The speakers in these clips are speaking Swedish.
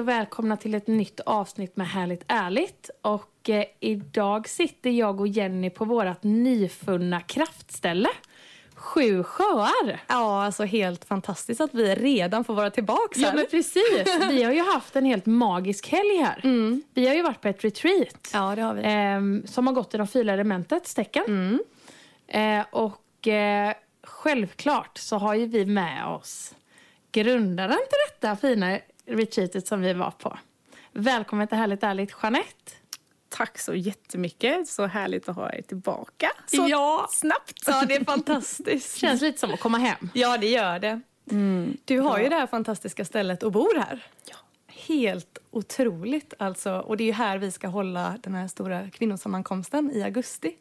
Och välkomna till ett nytt avsnitt med Härligt ärligt. Och eh, idag sitter jag och Jenny på vårt nyfunna kraftställe. Sju sjöar. Ja, alltså helt fantastiskt att vi redan får vara tillbaka Ja här. men precis. Vi har ju haft en helt magisk helg här. Vi har ju varit på ett retreat. Ja, det har vi. ehm, som har gått i de fyra elementets tecken. Eh, och eh, självklart så har ju vi med oss grundaren till detta fina retreatet som vi var på. Välkommen till Härligt ärligt Jeanette. Tack så jättemycket. Så härligt att ha er tillbaka så Ja. snabbt. Ja, det är fantastiskt. Känns lite som att komma hem. Ja, det gör det. Du har ju det här fantastiska stället och bor här. Ja. Helt otroligt alltså. Och det är ju här vi ska hålla den här stora kvinnosammankomsten i augusti.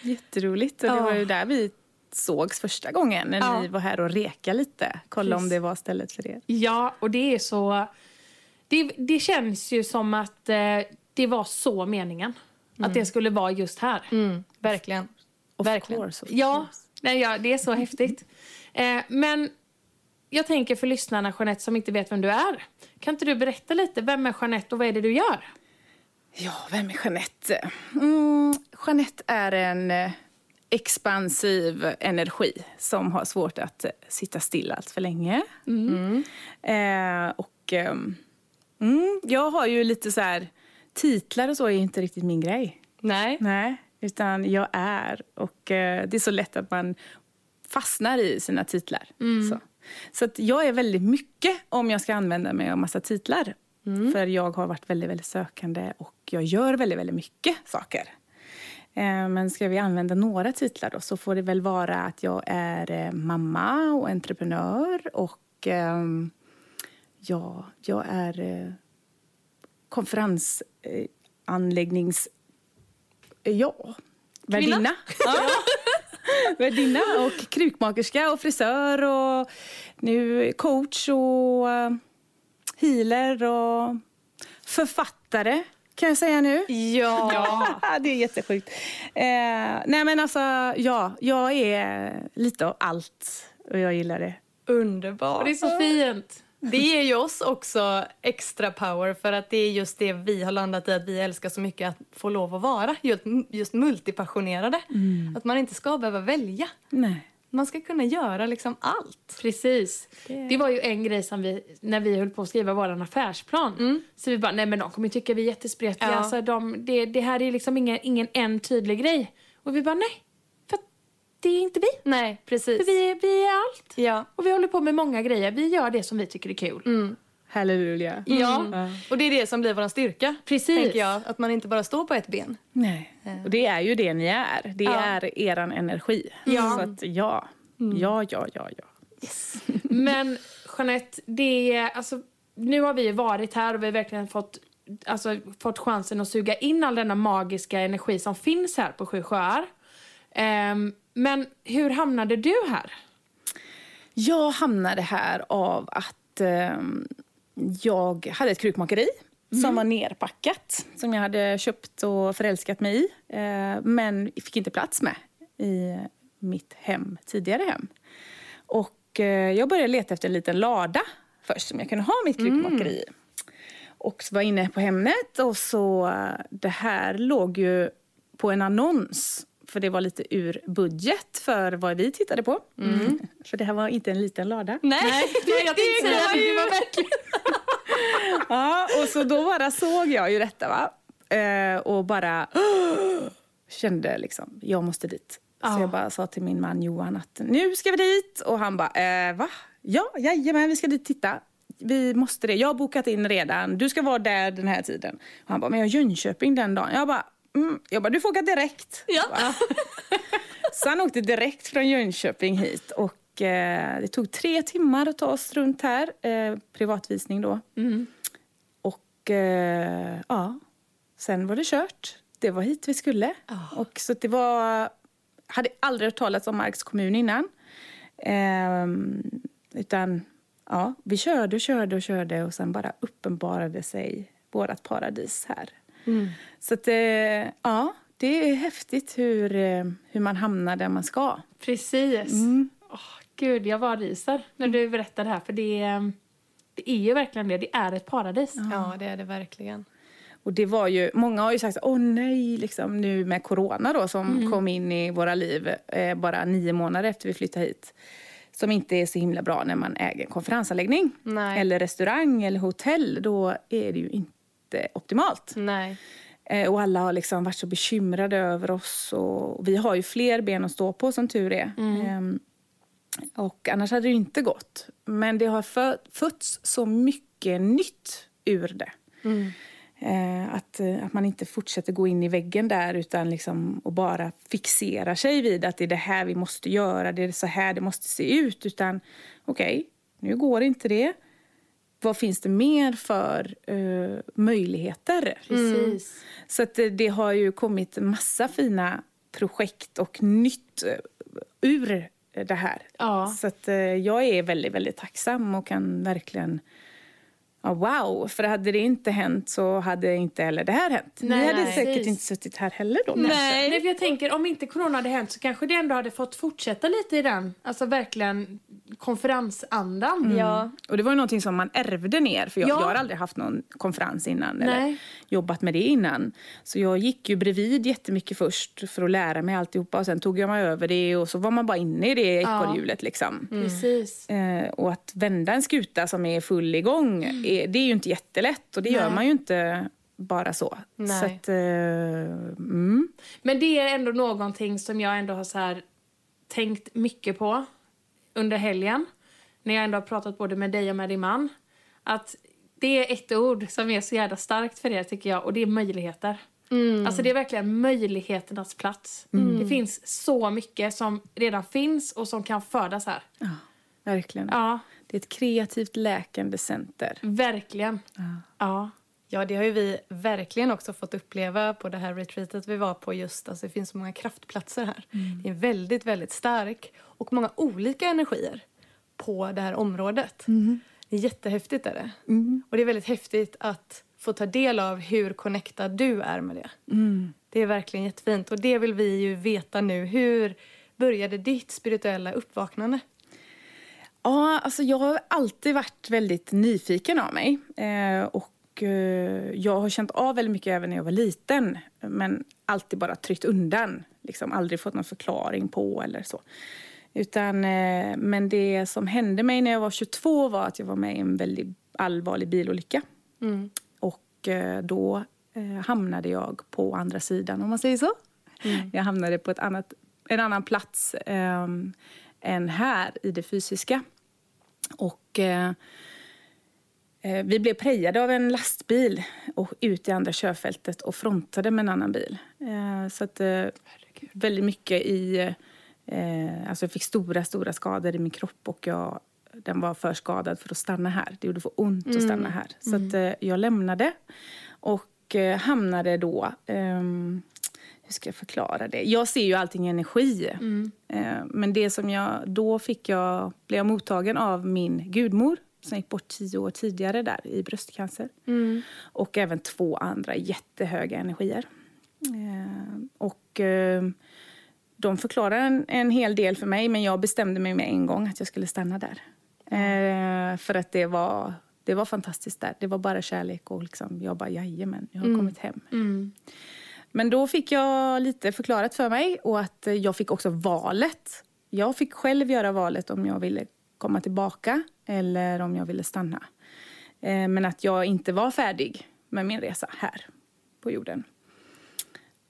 Jätteroligt. Och det Ja. var ju där vi sågs första gången när Ja. ni var här och reka lite. Kolla om Precis. det var stället för er. Ja, och det är så... Det, det känns ju som att eh, det var så meningen. Att det skulle vara just här. Mm, verkligen. Of Verkligen. course. Of Ja, course. nej, ja, det är så häftigt. Eh, men jag tänker för lyssnarna, Jeanette, som inte vet vem du är. Kan inte du berätta lite, vem är Jeanette och vad är det du gör? Ja, vem är Jeanette? Mm, Jeanette är en eh, expansiv energi som har svårt att eh, sitta still allt för länge. Eh, och ehm, mm, jag har ju lite så här... Titlar och så är inte riktigt min grej. Nej. Nej, utan jag är. Och eh, det är så lätt att man fastnar i sina titlar. Så, så att jag är väldigt mycket om jag ska använda mig av massa titlar. För jag har varit väldigt, väldigt sökande och jag gör väldigt, väldigt mycket saker. Eh, men ska vi använda några titlar då så får det väl vara att jag är eh, mamma och entreprenör och ehm, ja, jag är eh, konferensanläggnings... Ja, värdinna. Ja. värdinna och krukmakerska och frisör och nu coach och healer och författare kan jag säga nu. Ja. det är jättesjukt. Eh, nej men alltså, ja, jag är lite av allt och jag gillar det. Underbart. Och det är så fint. Det ger ju oss också extra power för att det är just det vi har landat i att vi älskar så mycket att få lov att vara. Just, just multipassionerade. Att man inte ska behöva välja. Nej. Man ska kunna göra liksom allt. Precis. Det var ju en grej som vi, när vi höll på att skriva vår affärsplan. Så vi bara, nej men de kommer tycka vi är jättespretiga. Ja. Alltså, de, det, det här är liksom ingen, ingen en tydlig grej. Och vi bara, nej. För det är inte vi. Nej, precis. För vi vi är allt. Ja. Och vi håller på med många grejer. Vi gör det som vi tycker är kul. Halleluja. Ja, och det är det som blir vår styrka. Precis. Tänker jag, att man inte bara står på ett ben. Nej. Och det är ju det ni är. Det Ja. är eran energi. Ja. Så att ja, ja, ja, ja, ja. Men Jeanette, det är, alltså, nu har vi varit här och vi har verkligen fått, alltså, fått chansen att suga in all denna magiska energi som finns här på Sju sjöar. Ehm, men hur hamnade du här? Jag hamnade här av att ehm, jag hade ett krukmakeri som var nerpackat. Som jag hade köpt och förälskat mig i. Eh, men fick inte plats med i mitt hem, tidigare hem. Och eh, jag började leta efter en liten lada först som jag kunde ha mitt krukmakeri i. Och så var jag inne på Hemnet och så eh, det här låg ju på en annons. För det var lite ur budget för vad vi tittade på. För det här var inte en liten lada. Nej, jag tänkte säga det. var verkligen... Ja, och så då bara såg jag ju detta va. Eh, och bara kände liksom, jag måste dit. Så jag bara sa till min man Johan att nu ska vi dit. Och han bara, eh, va? Ja, jajamän, vi ska dit titta. Vi måste det. Jag har bokat in redan. Du ska vara där den här tiden. Och han bara, men jag har Jönköping den dagen. Jag bara, mm. jag bara, du får åka direkt. Ja. Så han åkte direkt från Jönköping hit. Och eh, Det tog tre timmar att ta oss runt här. Eh, privatvisning då. Mm. Och eh, ja, sen var det kört. Det var hit vi skulle. Oh. Och så det var... hade aldrig hört talas om Marks kommun innan. Ehm, utan ja, vi körde och körde och körde och sen bara uppenbarade sig vårt paradis här. Mm. Så att, eh, ja, det är häftigt hur, eh, hur man hamnar där man ska. Precis. Mm. Åh, gud, jag var ryser när du berättade det här. För det, är- det är ju verkligen det. Det är ett paradis. ja, det är det verkligen. Och det var ju, många har ju sagt åh nej, liksom, nu med corona då, som kom in i våra liv eh, bara nio månader efter vi flyttade hit. Som inte är så himla bra när man äger en konferensanläggning. Nej. Eller restaurang eller hotell. Då är det ju inte optimalt. Nej. Eh, och alla har liksom varit så bekymrade över oss. Och vi har ju fler ben att stå på som tur är. Ehm, och annars hade det inte gått. Men det har fö- fötts så mycket nytt ur det. Eh, att, eh, att man inte fortsätter gå in i väggen där utan liksom, och bara fixerar sig vid att det är det här vi måste göra, det är så här det måste se ut. Utan okej, nu går inte det. Vad finns det mer för eh, möjligheter? Precis. Så att det, det har ju kommit massa fina projekt och nytt eh, ur det här. Ja. Så att eh, jag är väldigt, väldigt tacksam och kan verkligen... Ja, wow! För hade det inte hänt så hade inte heller det här hänt. Nej, Ni hade nej. säkert Precis. inte suttit här heller då. Nej. Nej, för jag tänker om inte corona hade hänt så kanske det ändå hade fått fortsätta lite i den, alltså verkligen konferensandan. Ja. Och det var ju någonting som man ärvde ner. För jag, Ja. jag har aldrig haft någon konferens innan. Eller Nej. jobbat med det innan. Så jag gick ju bredvid jättemycket först för att lära mig alltihopa. Och sen tog jag mig över det och så var man bara inne i det ekorrhjulet liksom. Precis. Eh, och att vända en skuta som är full igång, är, det är ju inte jättelätt. Och det gör Mm. Nej. man ju inte bara så. Nej. Så att, eh, mm. Men det är ändå någonting som jag ändå har så här tänkt mycket på under helgen. När jag ändå har pratat både med dig och med din man. Att det är ett ord som är så jävla starkt för er tycker jag och det är möjligheter. Alltså det är verkligen möjligheternas plats. Det finns så mycket som redan finns och som kan födas här. Ja, verkligen. Ja, Det är ett kreativt läkande center. verkligen. Ja. Ja, det har ju vi verkligen också fått uppleva på det här retreatet vi var på. just alltså Det finns så många kraftplatser här. Det är väldigt, väldigt stark och många olika energier på det här området. Det är jättehäftigt. Är det. Och det är väldigt häftigt att få ta del av hur connectad du är med det. Det är verkligen jättefint och det vill vi ju veta nu. Hur började ditt spirituella uppvaknande? Ja, alltså jag har alltid varit väldigt nyfiken av mig. Eh, och eh, jag har känt av väldigt mycket även när jag var liten. Men alltid bara tryckt undan. Liksom aldrig fått någon förklaring på eller så. Utan, eh, men det som hände mig när jag var 22 var att jag var med i en väldigt allvarlig bilolycka. Och eh, då hamnade jag på andra sidan, om man säger så. Jag hamnade på ett annat, en annan plats eh, än här i det fysiska. Och eh, vi blev prejade av en lastbil och ut i andra körfältet och frontade med en annan bil. Eh, så att eh, väldigt mycket i... Eh, alltså jag fick stora, stora skador i min kropp och jag, den var för skadad för att stanna här. Det gjorde för ont att stanna här. Så att eh, jag lämnade och eh, hamnade då... ehm, hur ska jag förklara det? Jag ser ju allting i energi. Eh, Men det som jag... Då fick jag, blev jag mottagen av min gudmor som gick bort tio år tidigare där i bröstcancer. Och även två andra jättehöga energier. Eh, Och eh, de förklarade en, en hel del för mig men jag bestämde mig med en gång att jag skulle stanna där. Eh, För att det var, det var fantastiskt där. Det var bara kärlek och liksom, jag bara jajamän, jag har kommit hem. Men då fick jag lite förklarat för mig och att jag fick också valet. Jag fick själv göra valet om jag ville komma tillbaka eller om jag ville stanna. Eh, Men att jag inte var färdig med min resa här på jorden.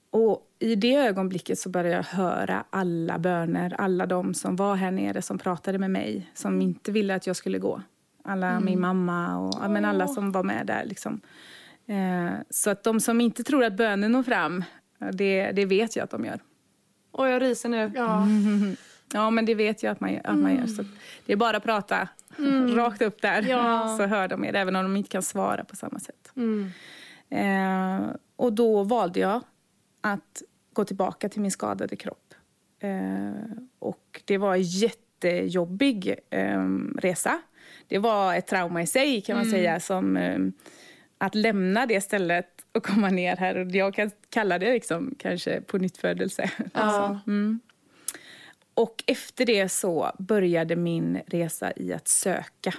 Och i det ögonblicket så började jag höra alla böner, alla de som var här nere som pratade med mig, som inte ville att jag skulle gå. Alla, min mamma och ja, men alla som var med där. Liksom. Eh, så att de som inte tror att bönen når fram, Det, det vet jag att de gör. Och jag ryser nu. Ja. Ja, men det vet jag att man, att man gör. Så det är bara att prata rakt upp där Ja. så hör de er, även om de inte kan svara på samma sätt. Mm. Eh, och då valde jag att gå tillbaka till min skadade kropp. Eh, och det var en jättejobbig eh, resa. Det var ett trauma i sig kan man säga. Som, eh, att lämna det stället och komma ner här. Och jag kan kalla det liksom, kanske på nytt födelse. Ja. Mm. Och efter det så började min resa i att söka.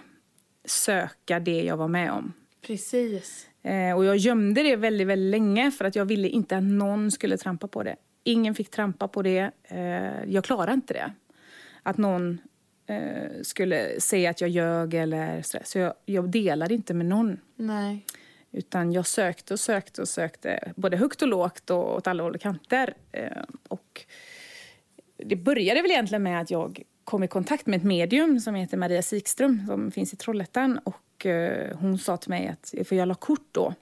Söka det jag var med om. Precis. Eh, och jag gömde det väldigt, väldigt länge för att jag ville inte att någon skulle trampa på det. Ingen fick trampa på det. Eh, jag klarade inte det. Att någon eh, skulle säga att jag ljög eller så. Så jag, jag delade inte med någon. Nej. Utan jag sökte och sökte och sökte både högt och lågt och åt alla håll och kanter. Och det började väl egentligen med att jag kom i kontakt med ett medium som heter Maria Sikström som finns i Trollhättan. Och eh, hon sa till mig att, för jag la kort då.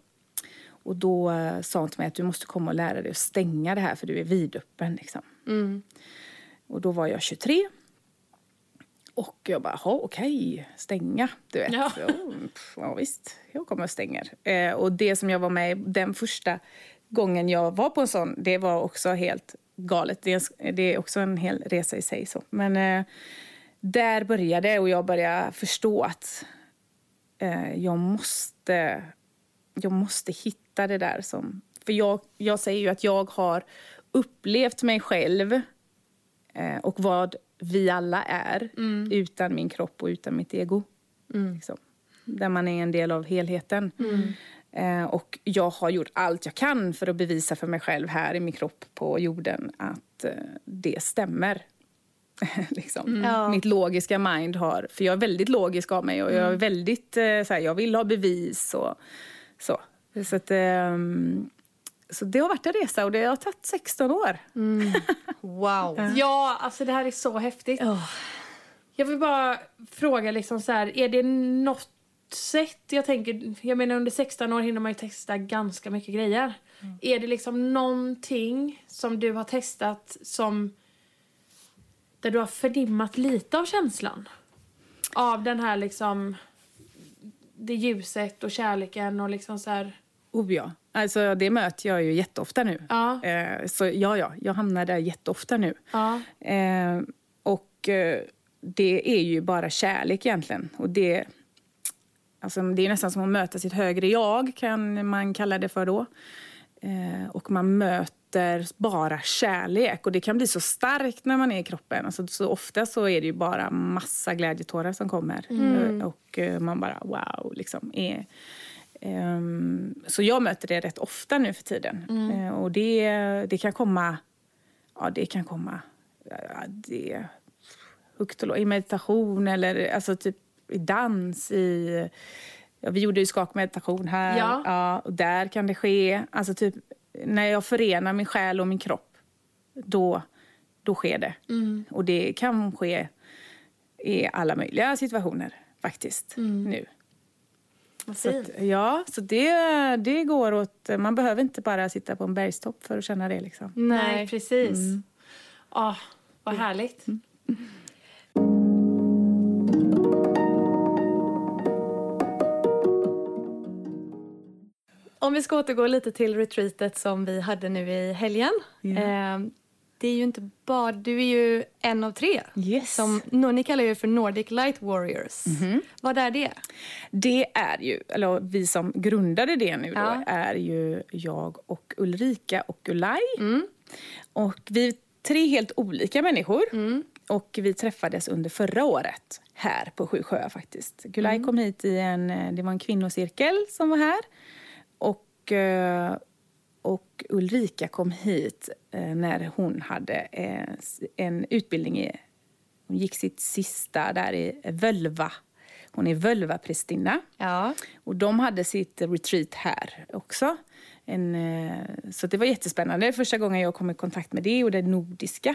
Och då eh, sa hon till mig att du måste komma och lära dig att stänga det här för du är vidöppen liksom. Mm. Och då var jag 23. Och jag bara, "Jaha, okej, stänga, du vet. Ja. Ja. visst, jag kommer och stänger. Eh, och det som jag var med den första gången jag var på en sån, det var också helt galet. Det är, det är också en hel resa i sig. Så. Men eh, där började och jag började förstå att eh, jag måste jag måste hitta det där som... För jag, jag säger ju att jag har upplevt mig själv eh, och vad vi alla är utan min kropp och utan mitt ego. Liksom. Där man är en del av helheten. Eh, och jag har gjort allt jag kan för att bevisa för mig själv här i min kropp på jorden att eh, det stämmer. liksom. Ja. Mitt logiska mind har... För jag är väldigt logisk av mig och jag är väldigt... Eh, så här, jag vill ha bevis och så. Så, att, ehm, så det har varit en resa och det har tagit 16 år. Wow. Ja, alltså det här är så häftigt. Oh. Jag vill bara fråga liksom så här, är det något sätt, jag tänker, jag menar under 16 år hinner man ju testa ganska mycket grejer. Är det liksom någonting som du har testat som där du har förnimmat lite av känslan? Av den här liksom det ljuset och kärleken och liksom så här. Oh ja. Alltså, det möter jag ju jätteofta nu. Ja. Eh, så ja, ja, jag hamnar där jätteofta nu. Ja. Eh, och eh, det är ju bara kärlek egentligen. Och det, alltså, det är nästan som att möta sitt högre jag, kan man kalla det för då. Eh, och man möter bara kärlek. Och det kan bli så starkt när man är i kroppen. Alltså, så ofta så är det ju bara massa glädjetårar som kommer. Eh, Och eh, man bara wow, liksom. Är, Ehm, så jag möter det rätt ofta nu för tiden. Eh, och det, det kan komma... Ja, det kan komma... Ja, det, högt och lågt, I meditation eller alltså typ i dans. I, ja, vi gjorde ju skakmeditation här. Ja. och där kan det ske. Alltså typ, när jag förenar min själ och min kropp, då, då sker det. Och det kan ske i alla möjliga situationer faktiskt nu. Vad Så att, ja, så det, det går åt... Man behöver inte bara sitta på en bergstopp för att känna det. Liksom. Nej, precis. Ah, vad härligt. Om vi ska återgå lite till retreatet som vi hade nu i helgen. Ja. Eh, det är ju inte bara, du är ju en av tre. Yes. Som, ni kallar ju för Nordic Light Warriors. Vad är det? Det är ju, eller vi som grundade det nu då, Ja. är ju jag och Ulrika och Gulaj. Och vi är tre helt olika människor. Och vi träffades under förra året här på Sju sjöar faktiskt. Gulaj kom hit i en, det var en kvinnocirkel som var här. Och, eh, och Ulrika kom hit eh, när hon hade eh, en utbildning i hon gick sitt sista där i Völva. Hon är Völva-prästinna. Ja. Och de hade sitt retreat här också. En, så det var jättespännande. Första gången jag kom i kontakt med det och det nordiska.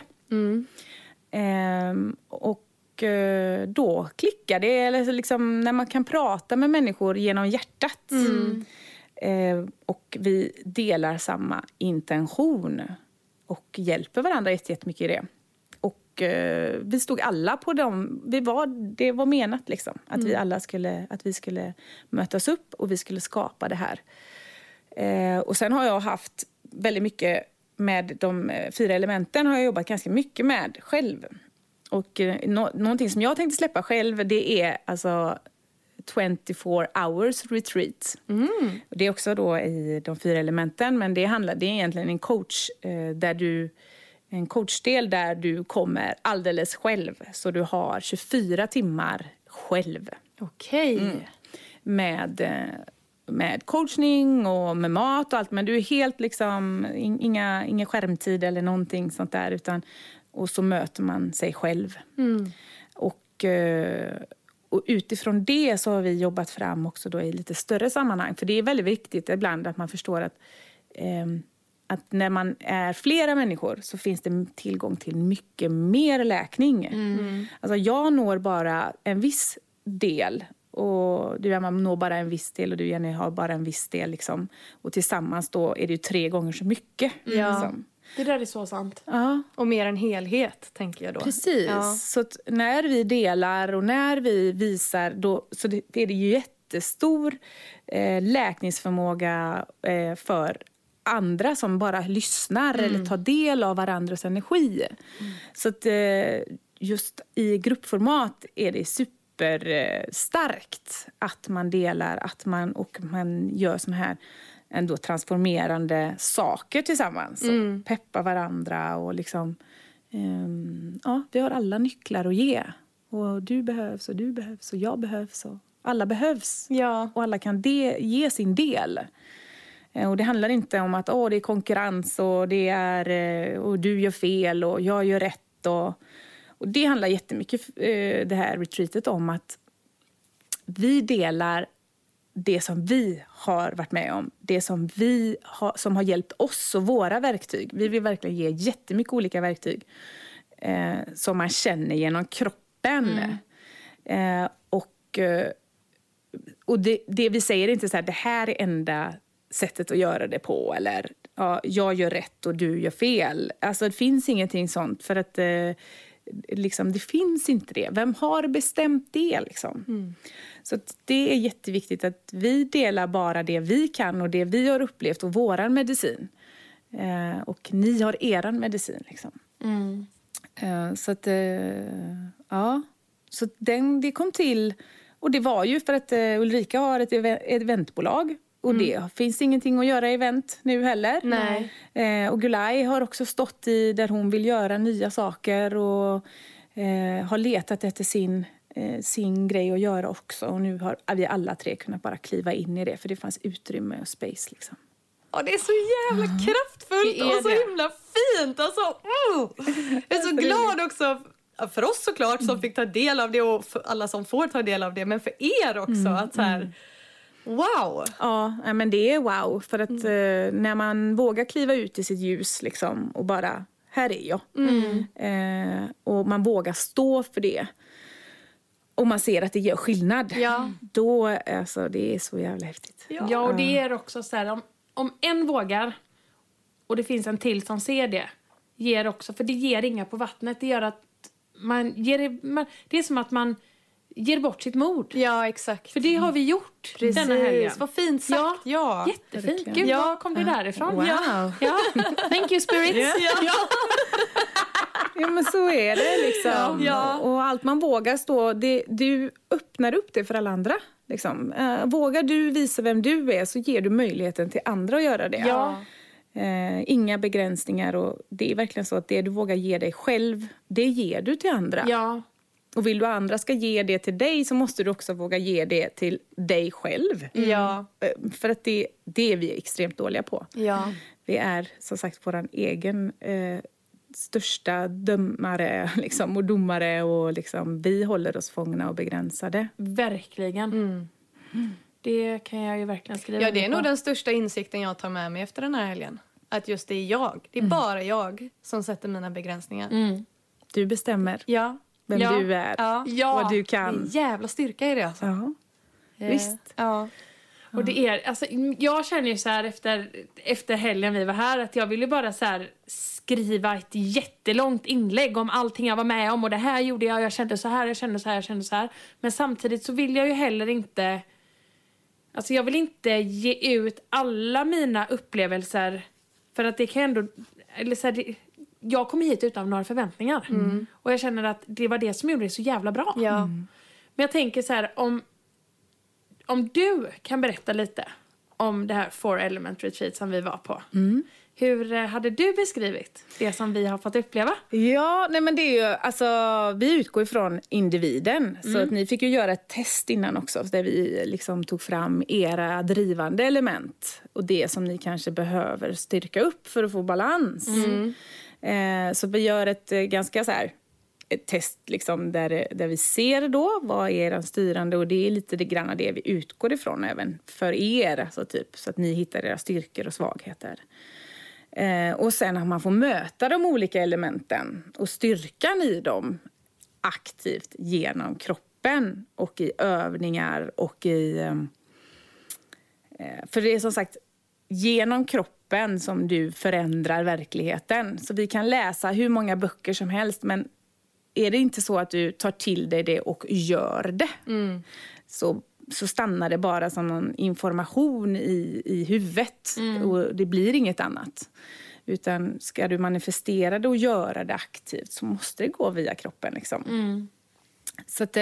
Ehm, och då klickade det, eller liksom när man kan prata med människor genom hjärtat. Eh, och vi delar samma intention och hjälper varandra jättemycket i det. Och eh, vi stod alla på dem. Vi var, det var menat liksom, att vi alla skulle, att vi skulle mötas upp och vi skulle skapa det här. Eh, och sen har jag haft väldigt mycket med de eh, fyra elementen har jag jobbat ganska mycket med själv. Och eh, nå- någonting som jag tänkte släppa själv det är alltså 24 hours retreat. Och Det är också då i de fyra elementen, men det, handlar, det är egentligen en coach eh, där du en coachdel där du kommer alldeles själv. Så du har 24 timmar själv Okej. med, eh, med coachning och med mat och allt. Men du är helt liksom, in- inga, ingen skärmtid eller någonting sånt där. Utan, och så möter man sig själv. Och, eh, och utifrån det så har vi jobbat fram också då i lite större sammanhang. För det är väldigt viktigt ibland att man förstår att ehm, att när man är flera människor så finns det tillgång till mycket mer läkning. Alltså jag når bara en viss del och du Emma når bara en viss del och du Jenny har bara en viss del. Liksom. Och tillsammans då är det ju tre gånger så mycket. Ja. Liksom. Det där är så sant. Ja, Och mer en helhet, tänker jag då. precis. Ja. Så att när vi delar och när vi visar då, så det, är det ju jättestor eh, läkningsförmåga eh, för andra som bara lyssnar eller tar del av varandras energi. Så att eh, just i gruppformat är det superstarkt att man delar att man, och man gör såna här ändå transformerande saker tillsammans. Och peppar varandra och liksom... ehm, ja, vi har alla nycklar att ge. Och du behövs och du behövs och jag behövs och alla behövs. Ja. Och alla kan de, ge sin del. Eh, Och det handlar inte om att åh, det är konkurrens och, det är, eh, och du gör fel och jag gör rätt. Och, och det handlar jättemycket, eh, det här retreatet, om att vi delar det som vi har varit med om, det som, vi har, som har hjälpt oss och våra verktyg. Vi vill verkligen ge jättemycket olika verktyg eh, som man känner genom kroppen. Eh, och eh, och det, det vi säger är inte så här, det här är enda sättet att göra det på eller ja, jag gör rätt och du gör fel. Alltså det finns ingenting sånt för att eh, liksom, det finns inte det. Vem har bestämt det liksom? Så att det är jätteviktigt att vi delar bara det vi kan och det vi har upplevt och våran medicin. Eh, och ni har eran medicin liksom. Eh, så att, eh, ja. Så den, det kom till, och det var ju för att eh, Ulrika har ett eventbolag. Och det finns ingenting att göra i event nu heller. Nej. Eh, och Gulay har också stått i där hon vill göra nya saker och eh, har letat efter sin, eh, sin grej att göra också. Och nu har vi alla tre kunnat bara kliva in i det för det fanns utrymme och space liksom. Ja, det är så jävla kraftfullt Det är och så det. himla fint. Alltså, mm. Jag är så glad också för oss såklart som fick ta del av det och för alla som får ta del av det. Men för er också. att så här, Wow! Ja, men det är wow. För att eh, när man vågar kliva ut i sitt ljus liksom, och bara, här är jag. Eh, och man vågar stå för det. Och man ser att det gör skillnad. Ja. Då, alltså, det är så jävla häftigt. Ja, och det är också så här, om, om en vågar och det finns en till som ser det, ger också, för det ger inga på vattnet. Det gör att man ger, man, det är som att man ger bort sitt mod. Ja, exakt. För det har vi gjort denna helgen. Vad fint sagt. Ja. Ja. Jättefint. Gud, Ja. var kom det därifrån? Wow. Ja. ja. Thank you, spirits. Ja. Ja, men så är det liksom. Ja. Och allt man vågar stå, det, du öppnar upp det för alla andra. Liksom. Eh, vågar du visa vem du är så ger du möjligheten till andra att göra det. Ja. Eh, inga begränsningar. Och det är verkligen så att det du vågar ge dig själv, det ger du till andra. Ja. Och vill du att andra ska ge det till dig så måste du också våga ge det till dig själv. Ja. Eh, För att det, det är vi extremt dåliga på. Ja. Vi är som sagt vår egen eh, största dömare liksom, och domare. Och liksom, vi håller oss fångna och begränsade. Verkligen. Det kan jag ju verkligen skriva ja, det är nog på. den största insikten jag tar med mig efter den här helgen. Att just det är jag. Det är bara jag som sätter mina begränsningar. Mm. Du bestämmer Ja. Vem Ja. du är, Ja. Vad du Det är kan. en jävla styrka i det alltså. Ja. Eh, Visst. Ja. Och det är, alltså, jag känner ju så här efter, efter helgen vi var här att jag ville bara så här skriva ett jättelångt inlägg om allting jag var med om och det här gjorde jag, jag kände så här, jag kände så här, jag kände så här. Men samtidigt så vill jag ju heller inte, alltså jag vill inte ge ut alla mina upplevelser för att det kan ändå, eller så här, det, jag kom hit utan några förväntningar. Och jag känner att det var det som gjorde det så jävla bra. Ja. Men jag tänker så här, om, om du kan berätta lite om det här Four Element Retreat som vi var på. Hur eh, hade du beskrivit det som vi har fått uppleva? Ja, nej men det är ju, alltså, vi utgår ifrån individen. Så att ni fick ju göra ett test innan också där vi liksom tog fram era drivande element och det som ni kanske behöver styrka upp för att få balans. Eh, så vi gör ett eh, ganska så här ett test liksom där, eh, där vi ser då vad är den styrande och det är lite det granna det vi utgår ifrån även för er. Alltså typ, så att ni hittar era styrkor och svagheter. Eh, och sen att man får möta de olika elementen och styrkan i dem aktivt genom kroppen och i övningar och i... Eh, eh för det är som sagt genom kroppen som du förändrar verkligheten. Så vi kan läsa hur många böcker som helst men är det inte så att du tar till dig det och gör det så, så stannar det bara som någon information i, i huvudet och det blir inget annat. Utan ska du manifestera det och göra det aktivt så måste det gå via kroppen. Liksom. Så att, eh,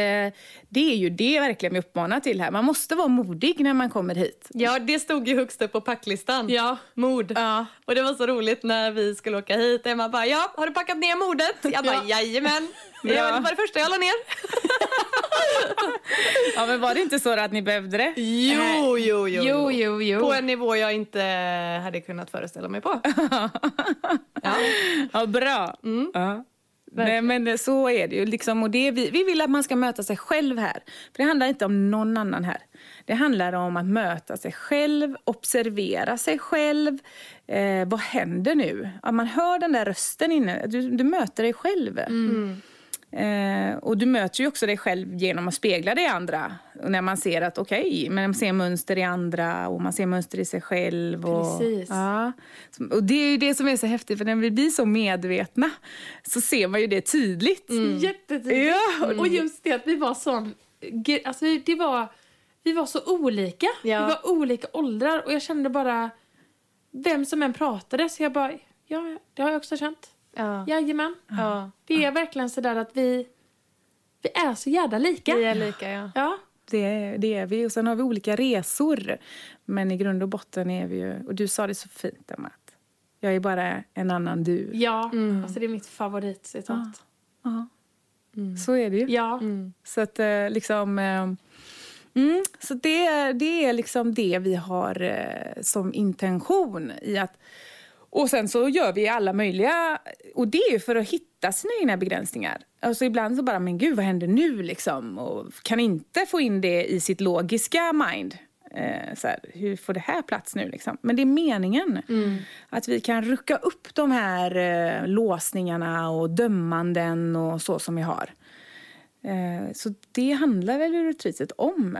det är ju det verkligen vi uppmanar till här. Man måste vara modig när man kommer hit. Ja, det stod ju högst upp på packlistan. Ja. Mod. Ja. Och det var så roligt när vi skulle åka hit. Emma bara, ja, har du packat ner modet? Jag bara, jajamän. Det Ja. var det första jag la ner. Ja, men var det inte så att ni behövde det? Jo, jo, jo. Jo, jo, jo. På en nivå jag inte hade kunnat föreställa mig på. ja. Ja, bra. Ja. Nej, men så är det ju. Liksom, och det, vi, vi vill att man ska möta sig själv här. För Det handlar inte om någon annan här. Det handlar om att möta sig själv, observera sig själv. Eh, vad händer nu? Ja, man hör den där rösten inne. Du, du möter dig själv. Eh, och du möter ju också dig själv genom att spegla det i andra. Och när man ser att okej, men man ser mönster i andra och man ser mönster i sig själv. Och, Precis. Ja. Och det är ju det som är så häftigt, för när vi blir så medvetna så ser man ju det tydligt. Jättetydligt. Ja. Och just det att vi var sån... Alltså det var... Vi var så olika. Ja. Vi var olika åldrar och jag kände bara... Vem som än pratade så jag bara... Ja, det har jag också känt. Ja. Jajamän. ja. Det är verkligen så där att vi... Vi är så jävla lika. Vi är lika, ja. Ja. Det, är- det är vi. Och sen har vi olika resor. Men i grund och botten är vi ju... Och du sa det så fint, Emma. Jag är bara en annan du. Ja, alltså det är mitt favoritcitat. Ja. Så är det ju. Ja. Så att eh, liksom... eh, Mm, så det, det är liksom det vi har eh, som intention i att... Och sen så gör vi alla möjliga... Och det är ju för att hitta sina egna begränsningar. Alltså ibland så bara, men gud vad händer nu liksom? Och kan inte få in det i sitt logiska mind. Eh, så här, hur får det här plats nu liksom? Men det är meningen. Att vi kan rucka upp de här eh, låsningarna och dömanden och så som vi har. Eh, så det handlar väl retreatet om.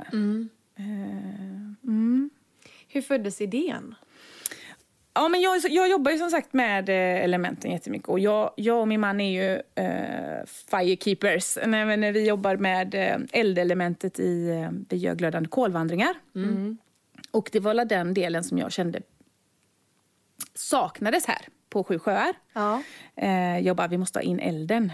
Eh, mm. Hur föddes idén? Ja, men jag, jag jobbar ju som sagt med eh, elementen jättemycket. Och jag, jag och min man är ju eh, firekeepers. Nej, men vi jobbar med eh, eldelementet i... Eh, vi gör glödande kolvandringar. Och det var den delen som jag kände saknades här på Sju sjöar. Ja. Eh, jag bara, vi måste ha in elden.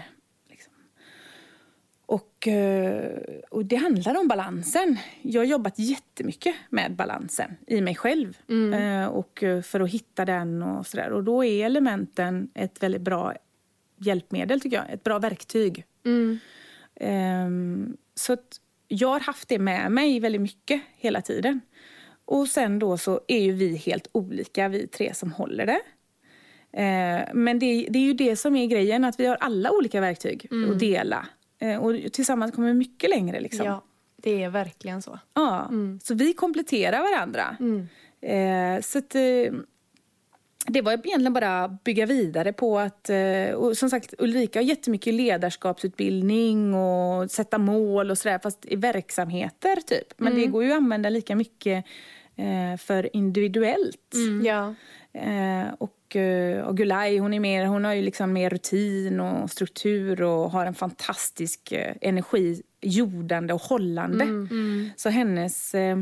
Och, eh, och det handlar om balansen. Jag har jobbat jättemycket med balansen i mig själv. Eh, och eh, för att hitta den och sådär. Och då är elementen ett väldigt bra hjälpmedel tycker jag. Ett bra verktyg. Ehm, så att jag har haft det med mig väldigt mycket hela tiden. Och sen då så är ju vi helt olika, vi tre som håller det. Eh, men det, det är ju det som är grejen, att vi har alla olika verktyg att dela. Eh, och tillsammans kommer vi mycket längre. Liksom. ja, det är verkligen så. Ja, Så vi kompletterar varandra. Eh, så att, eh, det var egentligen bara att bygga vidare på att... Eh, och som sagt, Ulrika har jättemycket ledarskapsutbildning och sätta mål och sådär, fast i verksamheter typ. Men det går ju att använda lika mycket eh, för individuellt. Ja. Eh, och, eh, och Gulay, hon, är mer, hon har ju liksom mer rutin och struktur och har en fantastisk eh, energi, jordande och hållande. Så hennes, eh,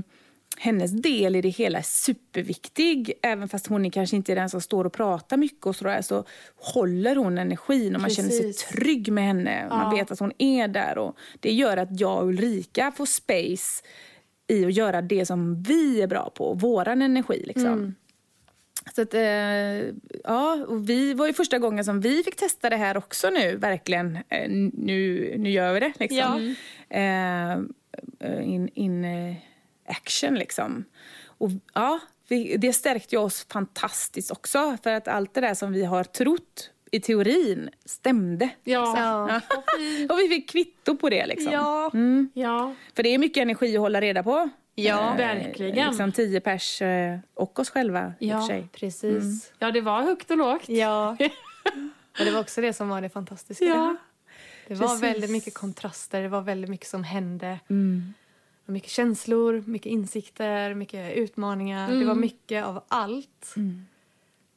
hennes del i det hela är superviktig. Även fast hon är kanske inte är den som står och pratar mycket och sådär, så håller hon energin och man känner sig Precis. trygg med henne. Man vet att hon är där och det gör att jag och Ulrika får space i att göra det som vi är bra på, våran energi liksom. Så att, eh, ja, och vi var ju första gången som vi fick testa det här också nu, verkligen. Eh, nu, nu gör vi det liksom. Eh, eh, in, in eh, action liksom. Och ja, vi, det stärkte oss fantastiskt också. För att allt det där som vi har trott i teorin stämde. Ja. Ja. Och vi fick kvitto på det liksom. Ja. ja. För det är mycket energi att hålla reda på. Ja, verkligen. Liksom tio pers eh, och oss själva Ja. för sig. Precis. Ja, det var högt och lågt. Ja. Och det var också det som var det fantastiska. Ja. Det var Precis. väldigt mycket kontraster, det var väldigt mycket som hände. Och Mycket känslor, mycket insikter, mycket utmaningar. Det var mycket av allt.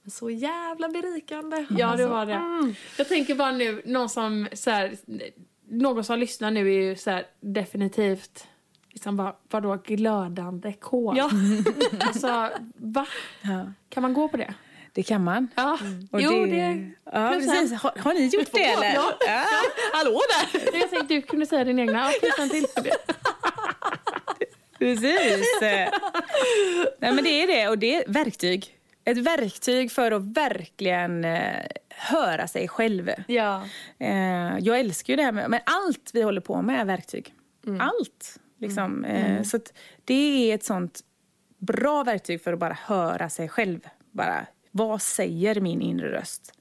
Men så jävla berikande. Ja, det var det. Jag tänker bara nu, någon som, så här, någon som lyssnar nu är ju så här, definitivt liksom bara, vadå glödande kol? Ja. Alltså, va? Ja. Kan man gå på det? Det kan man. Ja. Och Jo, det... Ja, plus precis. Har, har ni gjort det eller? Ja. Hallå där! Jag tänkte du kunde säga din egna. Ja, plus en till. Precis. Nej, men det är det. Och det är verktyg. Ett verktyg för att verkligen eh, höra sig själv. Ja. Eh, jag älskar ju det här med, men allt vi håller på med är verktyg. Allt. Liksom. Eh, så att det är ett sånt bra verktyg för att bara höra sig själv. Bara, vad säger min inre röst?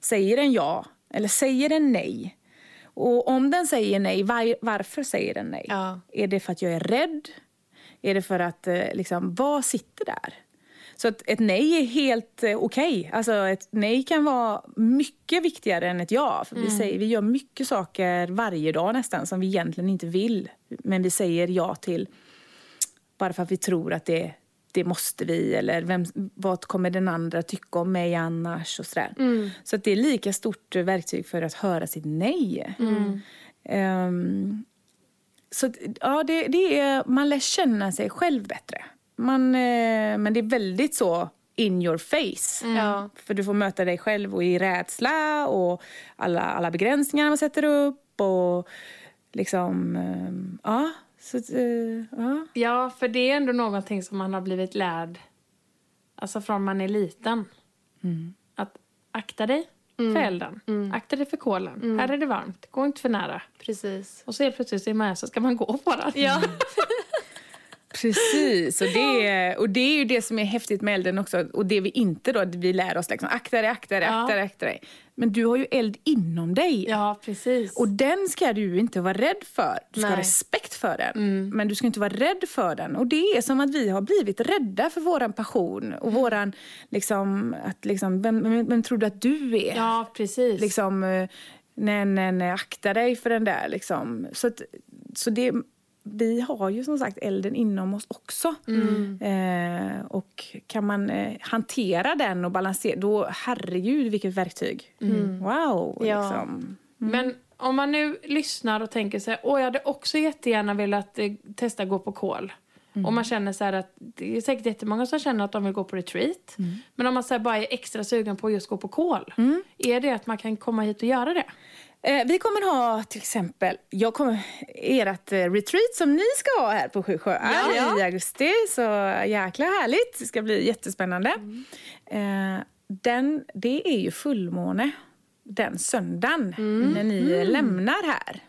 Säger den ja eller säger den nej? Och om den säger nej, var, varför säger den nej? Ja. Är det för att jag är rädd? Är det för att, eh, liksom, vad sitter där? Så att ett nej är helt eh, okej. Alltså ett nej kan vara mycket viktigare än ett ja. För vi, säger, vi gör mycket saker varje dag nästan som vi egentligen inte vill. Men vi säger ja till bara för att vi tror att det, det måste vi. Eller vem, vad kommer den andra tycka om mig annars? Och sådär. Så att det är lika stort verktyg för att höra sitt nej. Ehm, så att, ja, det, det är, man lär känna sig själv bättre. Man, eh, men det är väldigt så in your face. Ja. För du får möta dig själv och i rädsla och alla, alla begränsningar man sätter upp. Och liksom, eh, ja. Så, eh, ja. Ja, för det är ändå någonting som man har blivit lärd alltså från man är liten. Att akta dig för elden, akta dig för kolen. Här är det varmt, gå inte för nära. Precis. Och så helt plötsligt är man här så ska man gå på den. Ja. Precis, och det, är, och det är ju det som är häftigt med elden också. Och det vi inte då, vi lär oss liksom, akta dig, akta dig, Ja. akta dig, akta dig. Men du har ju eld inom dig. Ja, precis. Och den ska du inte vara rädd för. Du ska ha Nej. respekt för den. Men du ska inte vara rädd för den. Och det är som att vi har blivit rädda för våran passion. Och våran, liksom, att liksom, vem, vem, vem tror du att du är? ja, precis. Liksom, eh, nej, nej, nej, akta dig för den där. Liksom. Så, att, så det, vi har ju som sagt elden inom oss också. Eh, och kan man eh, hantera den och balansera, då herregud vilket verktyg. Wow! Ja. Liksom. Men om man nu lyssnar och tänker här, åh jag hade också jättegärna velat eh, testa gå på kol. Och man känner så här att det är säkert jättemånga som känner att de vill gå på retreat. Men om man så här bara är extra sugen på att just gå på kol. Är det att man kan komma hit och göra det? Eh, vi kommer ha till exempel, jag kommer, ert eh, retreat som ni ska ha här på Sju sjöar Ja. i augusti. Så jäkla härligt, det ska bli jättespännande. Eh, den, det är ju fullmåne den söndagen när ni lämnar här.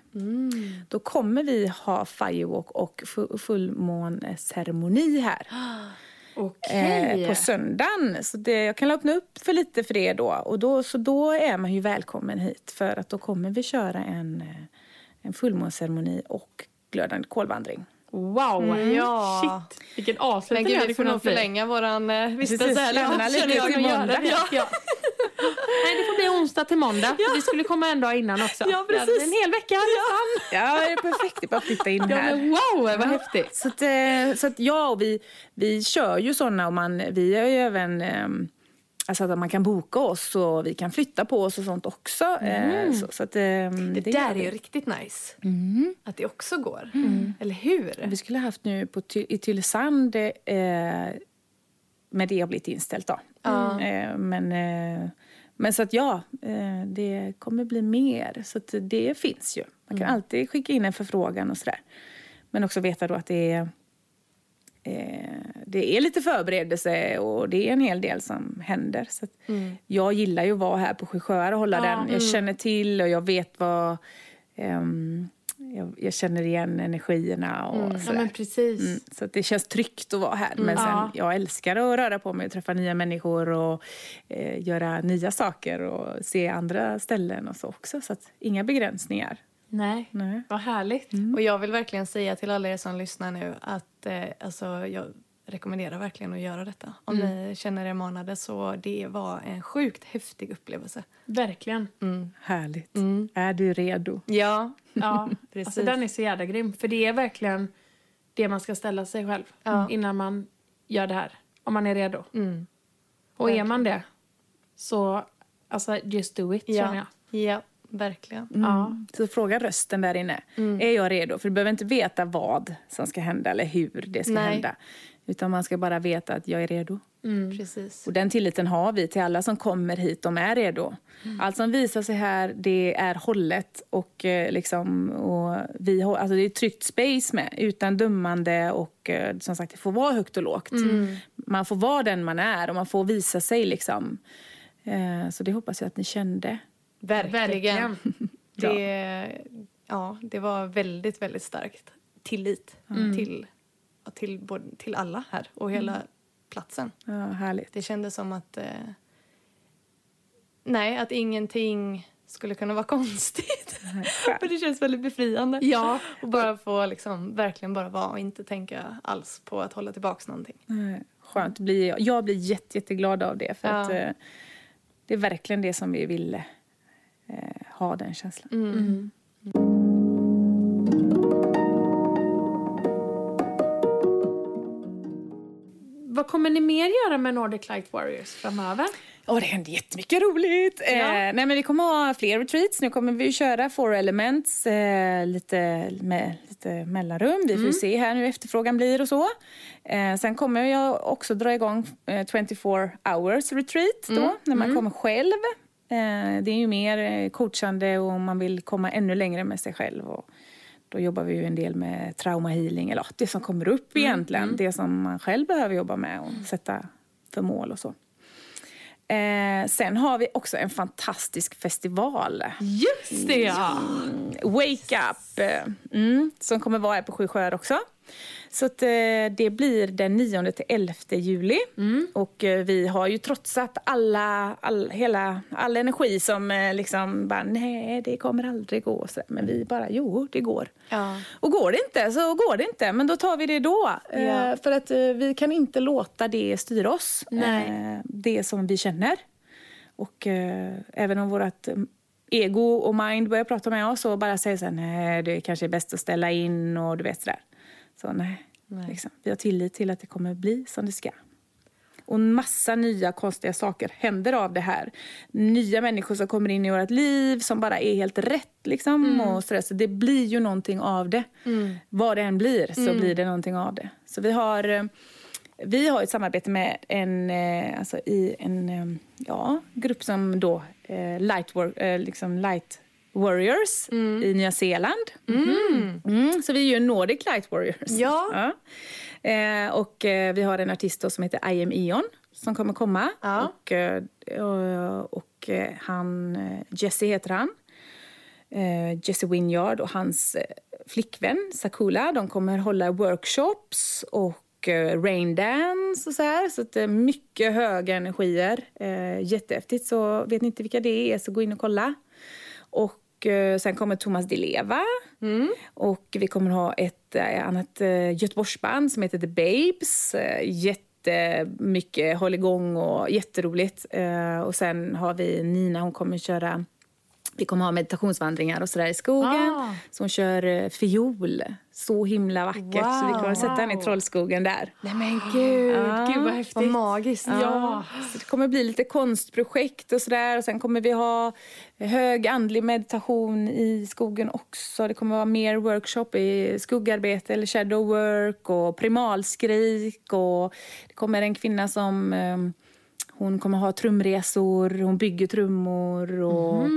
Då kommer vi ha firewalk och fu- fullmåneceremoni här. Okej. Eh, på söndagen. Så det, jag kan öppna upp för lite för det då. Och då. Så då är man ju välkommen hit för att då kommer vi köra en, eh, en fullmånsceremoni och glödande kolvandring. Wow! Ja. Shit, vilken Men avslutning det gud, hade vi får kunnat nog bli. förlänga våran eh, vistelse här. lämna Ja, lite till måndag. det. Ja. Ja. Nej, det får bli onsdag till måndag. För vi skulle komma en dag innan också. Ja, precis. En hel vecka nästan. Ja, det är perfekt. Det är bara att flytta in Ja, här. men wow, vad häftigt. Så att, eh, så att ja, och vi, vi kör ju såna och man, vi har ju även ehm, Alltså att man kan boka oss och vi kan flytta på oss och sånt också. Eh, Så, så att, ehm, Det, det där är ju riktigt nice. Att det också går. Eller hur? Vi skulle ha haft nu på, i Tylösand, eh, men det har blivit inställt då. Eh, men, eh, men så att ja, eh, det kommer bli mer. Så att det finns ju. Man kan alltid skicka in en förfrågan och sådär. Men också veta då att det är, eh, det är lite förberedelse och det är en hel del som händer. Så att Jag gillar ju att vara här på Sju sjöar och hålla Ja, den. Jag känner till och jag vet vad... ehm, jag, jag känner igen energierna och Ja, sådär. precis. Mm, så det känns tryggt att vara här. Men sen, Ja. jag älskar att röra på mig och träffa nya människor och eh, göra nya saker och se andra ställen och så också. Så inga begränsningar. Nej, Nej. vad härligt. Och jag vill verkligen säga till alla er som lyssnar nu att eh, alltså, jag rekommenderar verkligen att göra detta. Om ni känner er manade så det var en sjukt häftig upplevelse. Verkligen. Härligt. Är du redo? Ja, Ja, Precis. alltså, den är så jävla grym. För det är verkligen det man ska ställa sig själv Ja. innan man gör det här. Om man är redo. Mm. Och är man det så, alltså just do it känner jag. ja. Verkligen. Ja. Så fråga rösten där inne. Är jag redo? För du behöver inte veta vad som ska hända eller hur det ska Nej. hända. Utan man ska bara veta att jag är redo. Precis. Och den tilliten har vi till alla som kommer hit, de är redo. Allt som visar sig här, det är hållet och eh, liksom, och vi, har- alltså det är ett tryggt space med, utan dömande och eh, som sagt, det får vara högt och lågt. Man får vara den man är och man får visa sig liksom. Eh, Så det hoppas jag att ni kände. Verkligen. Verkligen. Det, ja, det var väldigt, väldigt starkt. Tillit till, ja, till, både, till alla här och hela platsen. Ja, härligt. Det kändes som att... Eh, nej, att ingenting skulle kunna vara konstigt. och det känns väldigt befriande. Ja, Och bara få liksom, verkligen bara vara och inte tänka alls på att hålla tillbaka någonting. Skönt. Jag blir jätte, jätteglad av det. För Ja. att, eh, det är verkligen det som vi ville eh, ha, den känslan. Mm. Vad kommer ni mer göra med Nordic Light Warriors framöver? Åh, det händer jättemycket roligt! Eh, nej, men vi kommer ha fler retreats. Nu kommer vi köra Four Elements eh, lite, med lite mellanrum. Vi får ju se här nu hur efterfrågan blir och så. Eh, sen kommer jag också dra igång eh, 24 hours retreat då, när man kommer själv. Eh, det är ju mer eh, coachande och man vill komma ännu längre med sig själv. Och då jobbar vi ju en del med trauma healing, eller det som kommer upp egentligen. Det som man själv behöver jobba med och sätta för mål och så. Eh, sen har vi också en fantastisk festival. Just det ja! Wake Up! Mm, som kommer vara här på Sju sjöar också. Så att, eh, det blir den 9 till 11 juli. Och eh, vi har ju trotsat alla, all, hela, all energi som eh, liksom bara, nej det kommer aldrig gå. Så, men vi bara, jo det går. Ja. Och går det inte så går det inte, men då tar vi det då. Ja. för att vi kan inte låta det styra oss. Nej. Det som vi känner. Och även om vårt ego och mind börjar prata med oss och bara säger så här, nej det kanske är bäst att ställa in och du vet sådär. Så nej, Nej. Liksom, vi har tillit till att det kommer bli som det ska. Och en massa nya konstiga saker händer av det här. Nya människor som kommer in i vårt liv som bara är helt rätt. Liksom, och sådär. Så det blir ju någonting av det. Vad det än blir så blir det någonting av det. Så vi har, eh, vi har ett samarbete med en, eh, alltså i en eh, ja, grupp som då eh, light, wor- eh, liksom light Warriors i Nya Zeeland. Mm, så vi är ju Nordic Light Warriors. Ja. Eh, och eh, vi har en artist som heter I am Eon som kommer komma. Ja. Och, eh, och, och eh, han, eh, Jesse heter han. Jesse Winyard och hans flickvän Sakula. De kommer hålla workshops och raindance och så här. Så att det är mycket höga energier. Eh, jättehäftigt. Så vet ni inte vilka det är så gå in och kolla. Och eh, sen kommer Thomas Di Leva. Och vi kommer ha ett eh, annat eh, Göteborgsband som heter The Babes. Jätte jättemycket hålligång och jätteroligt. Och sen har vi Nina, hon kommer köra vi kommer ha meditationsvandringar och sådär i skogen. Ah. Så hon kör eh, fiol. Så himla vackert. så vi kommer Wow. sätta henne i Trollskogen där. Nej men gud, Ja. Gud vad häftigt. vad magiskt. Ja. Så det kommer bli lite konstprojekt och sådär. Och sen kommer vi ha hög andlig meditation i skogen också. Det kommer vara mer workshop i skuggarbete eller shadow work och primalskrik. Och det kommer en kvinna som eh, hon kommer ha trumresor, hon bygger trummor och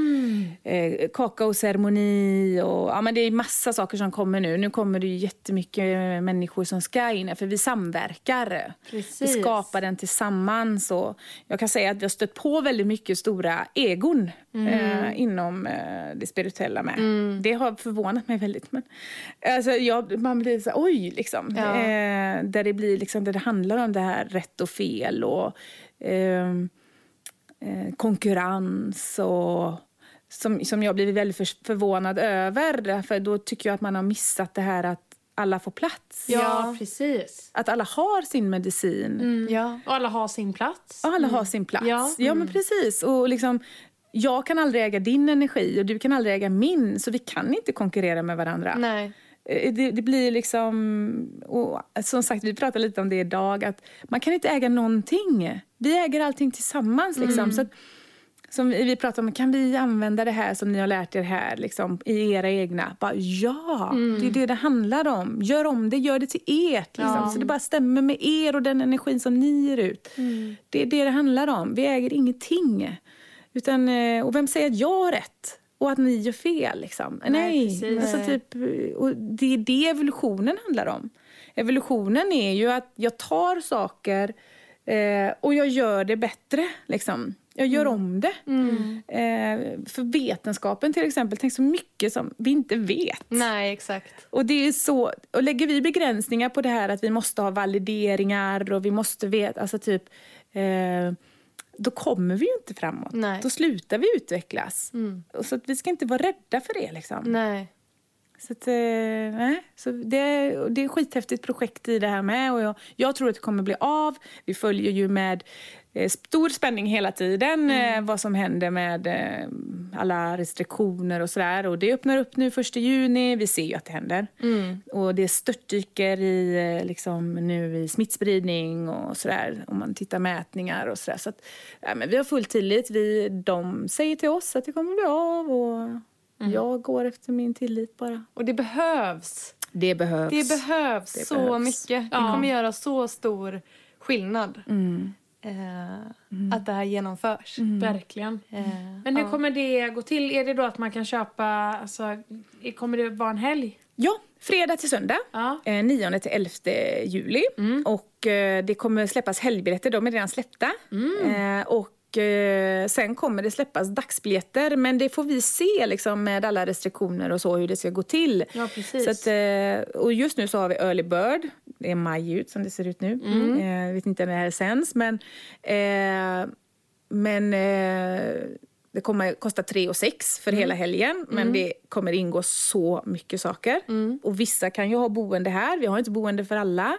eh, kakaoceremoni. Och, ja, men det är massa saker som kommer nu. Nu kommer det ju jättemycket människor som ska in för vi samverkar. Precis. Vi skapar den tillsammans. Och jag kan säga att vi har stött på väldigt mycket stora egon eh, inom eh, det spirituella med. Det har förvånat mig väldigt. Men, alltså, jag, man blir så oj, liksom. Ja. Eh, där, det blir, liksom, där det handlar om det här rätt och fel och eh, eh, konkurrens och som, som jag blivit väldigt för, förvånad över. För då tycker jag att man har missat det här att alla får plats. Ja, precis. Att alla har sin medicin. Ja. Och alla har sin plats. Och alla har sin plats. Ja. Ja, men precis. Och liksom, jag kan aldrig äga din energi och du kan aldrig äga min. Så vi kan inte konkurrera med varandra. Nej. Eh, Det, det blir liksom... Och som sagt, vi pratade lite om det idag. Att man kan inte äga någonting. Vi äger allting tillsammans. Liksom. Så att, som vi pratade om, kan vi använda det här som ni har lärt er här liksom, i era egna? Bara, ja, det är det det handlar om. Gör om det, gör det till ert. Liksom. Ja. Så det bara stämmer med er och den energin som ni ger ut. Det är det det handlar om. Vi äger ingenting. Utan, eh, och vem säger att jag har rätt? Och att ni gör fel. Liksom? Nej. precis. Alltså, Nej. typ, och det är det evolutionen handlar om. Evolutionen är ju att jag tar saker eh, och jag gör det bättre. Liksom. Jag gör om det. Eh, för vetenskapen till exempel, tänk så mycket som vi inte vet. Nej, exakt. Och det är så, och lägger vi begränsningar på det här att vi måste ha valideringar och vi måste veta, alltså typ, eh, då kommer vi ju inte framåt. Nej. Då slutar vi utvecklas. Och så att vi ska inte vara rädda för det liksom. Nej. Så, att, eh, så det, är- det är ett skithäftigt projekt i det här med och jag, jag tror att det kommer bli av. Vi följer ju med eh, stor spänning hela tiden eh, vad som händer med eh, alla restriktioner och sådär. Och det öppnar upp nu första juni. Vi ser ju att det händer. Och det störtdyker i, eh, liksom, nu i smittspridning och sådär. Om man tittar mätningar och sådär. Så att, ja, men vi har full tillit. Vi, de säger till oss att det kommer bli av. Och jag går efter min tillit bara. Och det behövs. Det behövs. Det behövs Det så behövs. mycket. Ja. Det kommer göra så stor skillnad Mm. Eh, att det här genomförs. Verkligen. Eh, Men hur kommer det gå till? Är det då att man kan köpa, alltså, kommer det vara en helg? Ja, fredag till söndag. Ja. Eh, 9 till 11 juli. Och eh, det kommer släppas helgbiljetter, de är redan släppta. Eh, och eh, sen kommer det släppas dagsbiljetter, men det får vi se liksom, med alla restriktioner och så hur det ska gå till. Ja, precis. Att, eh, och just nu så har vi early bird. Det är maj ut som det ser ut nu. Eh, jag vet inte när det här sänds, men, men det kommer kosta 3 och 6 för hela helgen. Men det kommer ingå så mycket saker. Och vissa kan ju ha boende här. Vi har inte boende för alla.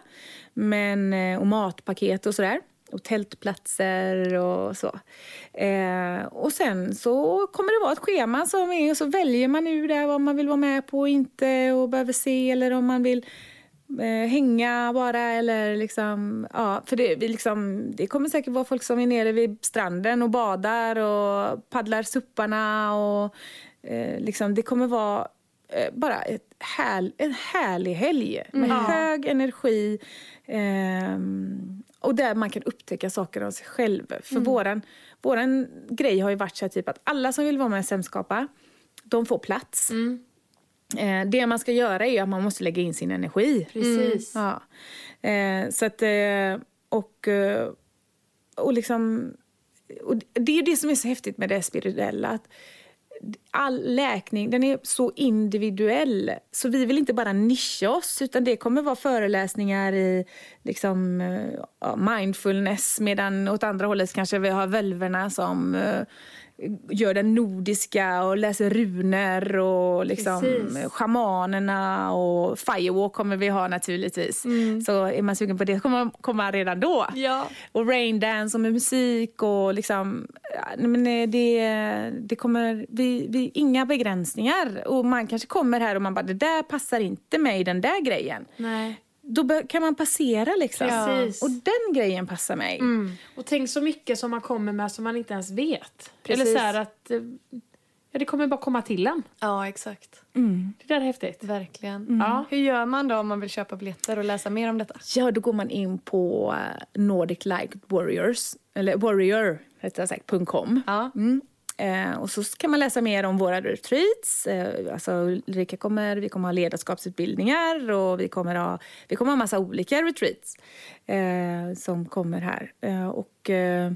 Men, och matpaket och sådär. Och tältplatser och så. Eh, och sen så kommer det vara ett schema som är och så väljer man ur där vad man vill vara med på och inte och behöver se eller om man vill eh, hänga bara eller liksom, ja, för det, vi liksom, det kommer säkert vara folk som är nere vid stranden och badar och paddlar supparna och eh, liksom, det kommer vara eh, bara ett härl, en härlig helg med Ja. hög energi ehm, och där man kan upptäcka saker av sig själv. För våran, våran grej har ju varit så här, typ att alla som vill vara med i Sämskapa, de får plats. Eh, det man ska göra är att man måste lägga in sin energi. Precis. Ja. Eh, så att, eh, och, eh, och liksom, och det är det som är så häftigt med det spirituella. Att all läkning den är så individuell. Så vi vill inte bara nischa oss, utan det kommer vara föreläsningar i liksom, eh, mindfulness medan åt andra hållet kanske vi har völverna som eh, gör den nordiska och läser runer och liksom Precis. och firewalk kommer vi ha naturligtvis. Så är man sugen på det kommer man komma redan då. Ja. Och raindance och musik och liksom... Men eh, det, det kommer... Vi, vi, inga begränsningar. Och man kanske kommer här och man bara, det där passar inte mig, den där grejen. Nej. Då kan man passera liksom. Precis. Och den grejen passar mig. Och tänk så mycket som man kommer med som man inte ens vet. Precis. Eller så här att... eh, Ja, det kommer bara komma till en. ja, exakt. Det där är häftigt. Verkligen. Ja. Hur gör man då om man vill köpa biljetter och läsa mer om detta? Ja, då går man in på eh, Nordic Light Warriors, eller warrior, rättare sagt, .com. Ja. Mm. Eh, och så kan man läsa mer om våra retreats. Eh, alltså Ulrika kommer, vi kommer ha ledarskapsutbildningar och vi kommer ha, vi kommer ha massa olika retreats eh, som kommer här. Eh, och eh,